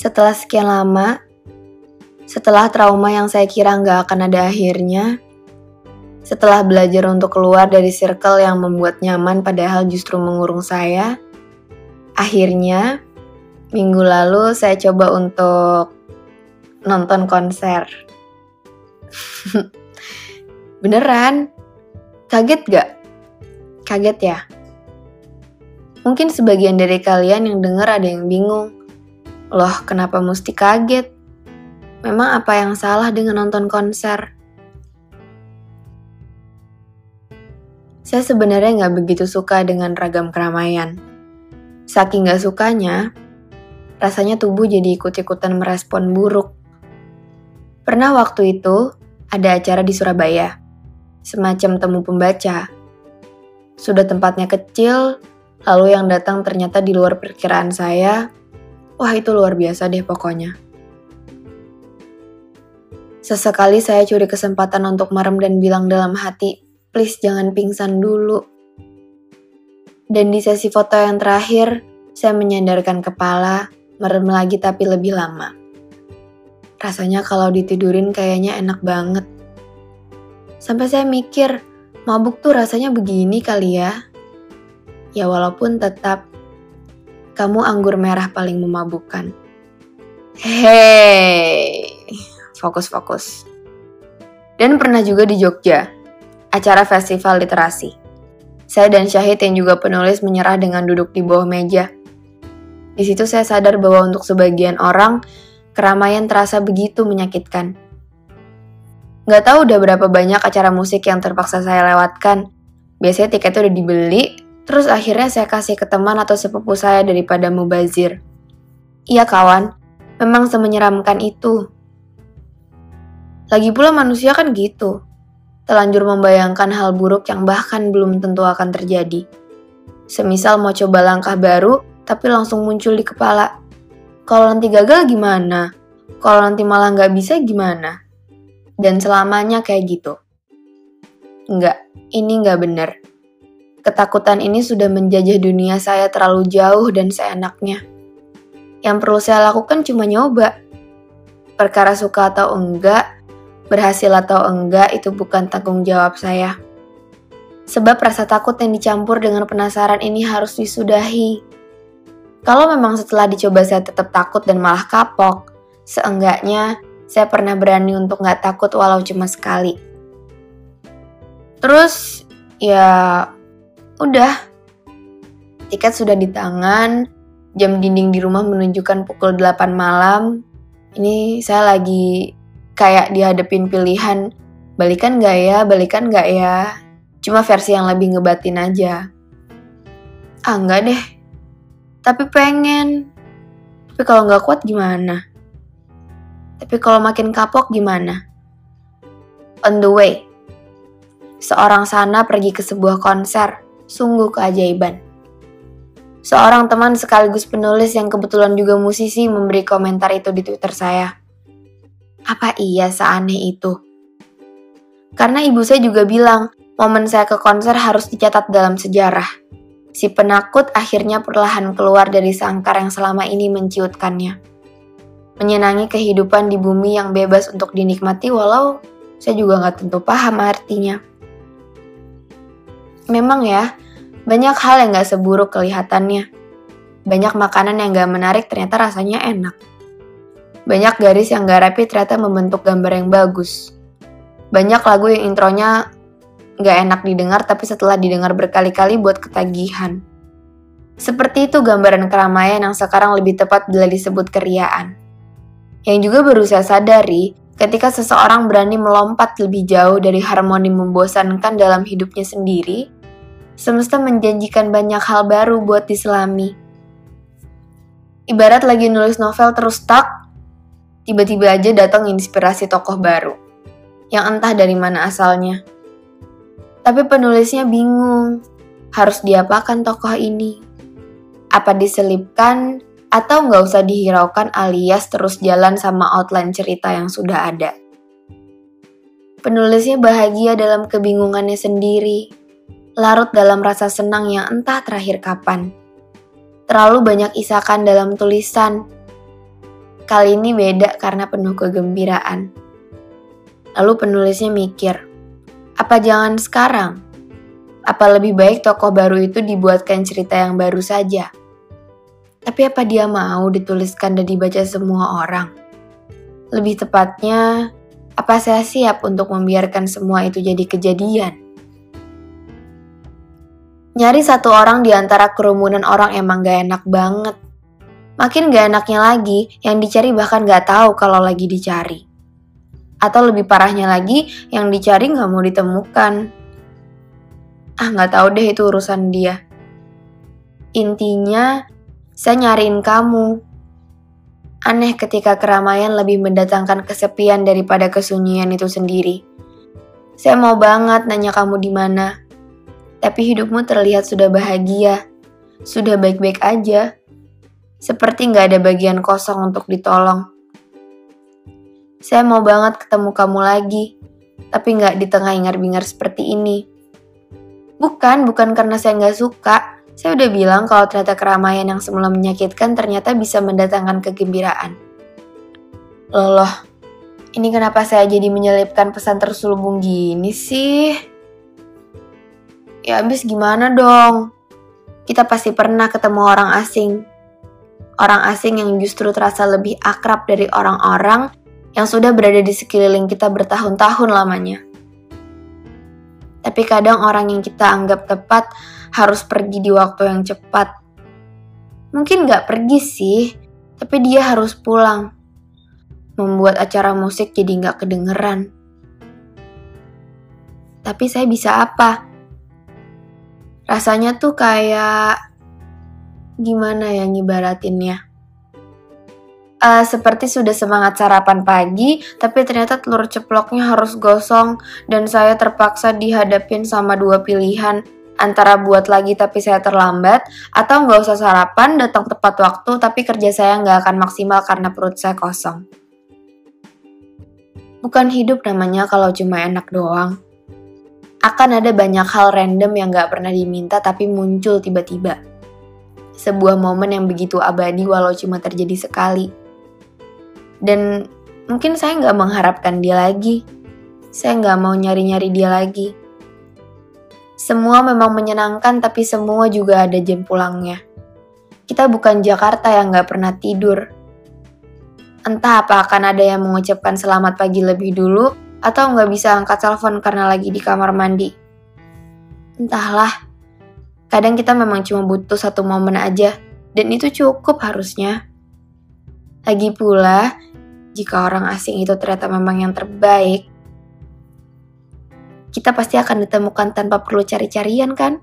Setelah sekian lama, setelah trauma yang saya kira nggak akan ada akhirnya, setelah belajar untuk keluar dari circle yang membuat nyaman padahal justru mengurung saya, akhirnya minggu lalu saya coba untuk nonton konser. Beneran? Kaget gak? Kaget ya? Mungkin sebagian dari kalian yang dengar ada yang bingung. Loh, kenapa mesti kaget? Memang apa yang salah dengan nonton konser? Saya sebenarnya nggak begitu suka dengan ragam keramaian. Saking nggak sukanya, rasanya tubuh jadi ikut-ikutan merespon buruk. Pernah waktu itu, ada acara di Surabaya, semacam temu pembaca. Sudah tempatnya kecil, lalu yang datang ternyata di luar perkiraan saya. Wah itu luar biasa deh pokoknya. Sesekali saya curi kesempatan untuk merem dan bilang dalam hati, please jangan pingsan dulu. Dan di sesi foto yang terakhir, saya menyandarkan kepala, merem lagi tapi lebih lama. Rasanya kalau ditidurin kayaknya enak banget. Sampai saya mikir, mabuk tuh rasanya begini kali ya. Ya walaupun tetap, kamu anggur merah paling memabukkan. Hei, fokus-fokus. Dan pernah juga di Jogja, acara festival literasi. Saya dan Syahid yang juga penulis menyerah dengan duduk di bawah meja. Di situ saya sadar bahwa untuk sebagian orang, keramaian terasa begitu menyakitkan. Gak tahu udah berapa banyak acara musik yang terpaksa saya lewatkan. Biasanya tiketnya udah dibeli, terus akhirnya saya kasih ke teman atau sepupu saya daripada mubazir. Iya kawan, memang semenyeramkan itu. Lagi pula manusia kan gitu, telanjur membayangkan hal buruk yang bahkan belum tentu akan terjadi. Semisal mau coba langkah baru, tapi langsung muncul di kepala. Kalau nanti gagal gimana? Kalau nanti malah nggak bisa gimana? Dan selamanya kayak gitu. Enggak, ini nggak bener. Ketakutan ini sudah menjajah dunia saya terlalu jauh dan seenaknya. Yang perlu saya lakukan cuma nyoba. Perkara suka atau enggak, berhasil atau enggak itu bukan tanggung jawab saya. Sebab rasa takut yang dicampur dengan penasaran ini harus disudahi. Kalau memang setelah dicoba saya tetap takut dan malah kapok, seenggaknya saya pernah berani untuk nggak takut walau cuma sekali. Terus, ya udah. Tiket sudah di tangan, jam dinding di rumah menunjukkan pukul 8 malam. Ini saya lagi kayak dihadapin pilihan, balikan nggak ya, balikan nggak ya. Cuma versi yang lebih ngebatin aja. Ah, nggak deh, tapi pengen. Tapi kalau nggak kuat gimana? Tapi kalau makin kapok gimana? On the way, seorang sana pergi ke sebuah konser, sungguh keajaiban. Seorang teman sekaligus penulis yang kebetulan juga musisi memberi komentar itu di Twitter saya. Apa iya seaneh itu? Karena ibu saya juga bilang, momen saya ke konser harus dicatat dalam sejarah. Si penakut akhirnya perlahan keluar dari sangkar yang selama ini menciutkannya. Menyenangi kehidupan di bumi yang bebas untuk dinikmati walau saya juga nggak tentu paham artinya. Memang ya, banyak hal yang nggak seburuk kelihatannya. Banyak makanan yang nggak menarik ternyata rasanya enak. Banyak garis yang nggak rapi ternyata membentuk gambar yang bagus. Banyak lagu yang intronya Gak enak didengar tapi setelah didengar berkali-kali buat ketagihan. Seperti itu gambaran keramaian yang sekarang lebih tepat bila disebut keriaan. Yang juga baru saya sadari ketika seseorang berani melompat lebih jauh dari harmoni membosankan dalam hidupnya sendiri, semesta menjanjikan banyak hal baru buat diselami. Ibarat lagi nulis novel terus stuck, tiba-tiba aja datang inspirasi tokoh baru, yang entah dari mana asalnya. Tapi penulisnya bingung, harus diapakan tokoh ini? Apa diselipkan atau nggak usah dihiraukan alias terus jalan sama outline cerita yang sudah ada? Penulisnya bahagia dalam kebingungannya sendiri, larut dalam rasa senang yang entah terakhir kapan. Terlalu banyak isakan dalam tulisan. Kali ini beda karena penuh kegembiraan. Lalu penulisnya mikir, apa jangan sekarang? Apa lebih baik tokoh baru itu dibuatkan cerita yang baru saja? Tapi apa dia mau dituliskan dan dibaca semua orang? Lebih tepatnya, apa saya siap untuk membiarkan semua itu jadi kejadian? Nyari satu orang di antara kerumunan orang emang gak enak banget. Makin gak enaknya lagi, yang dicari bahkan gak tahu kalau lagi dicari. Atau lebih parahnya lagi, yang dicari gak mau ditemukan. Ah gak tahu deh itu urusan dia. Intinya, saya nyariin kamu. Aneh ketika keramaian lebih mendatangkan kesepian daripada kesunyian itu sendiri. Saya mau banget nanya kamu di mana. Tapi hidupmu terlihat sudah bahagia. Sudah baik-baik aja seperti nggak ada bagian kosong untuk ditolong. Saya mau banget ketemu kamu lagi, tapi nggak di tengah ingar-bingar seperti ini. Bukan, bukan karena saya nggak suka. Saya udah bilang kalau ternyata keramaian yang semula menyakitkan ternyata bisa mendatangkan kegembiraan. Loh, ini kenapa saya jadi menyelipkan pesan terselubung gini sih? Ya abis gimana dong? Kita pasti pernah ketemu orang asing, orang asing yang justru terasa lebih akrab dari orang-orang yang sudah berada di sekeliling kita bertahun-tahun lamanya. Tapi kadang orang yang kita anggap tepat harus pergi di waktu yang cepat. Mungkin gak pergi sih, tapi dia harus pulang. Membuat acara musik jadi gak kedengeran. Tapi saya bisa apa? Rasanya tuh kayak gimana ya ngibaratinnya? Uh, seperti sudah semangat sarapan pagi, tapi ternyata telur ceploknya harus gosong dan saya terpaksa dihadapin sama dua pilihan antara buat lagi tapi saya terlambat atau nggak usah sarapan datang tepat waktu tapi kerja saya nggak akan maksimal karena perut saya kosong. Bukan hidup namanya kalau cuma enak doang. Akan ada banyak hal random yang nggak pernah diminta tapi muncul tiba-tiba sebuah momen yang begitu abadi walau cuma terjadi sekali. Dan mungkin saya nggak mengharapkan dia lagi. Saya nggak mau nyari-nyari dia lagi. Semua memang menyenangkan tapi semua juga ada jam pulangnya. Kita bukan Jakarta yang nggak pernah tidur. Entah apa akan ada yang mengucapkan selamat pagi lebih dulu atau nggak bisa angkat telepon karena lagi di kamar mandi. Entahlah, Kadang kita memang cuma butuh satu momen aja, dan itu cukup harusnya. Lagi pula, jika orang asing itu ternyata memang yang terbaik, kita pasti akan ditemukan tanpa perlu cari-carian kan?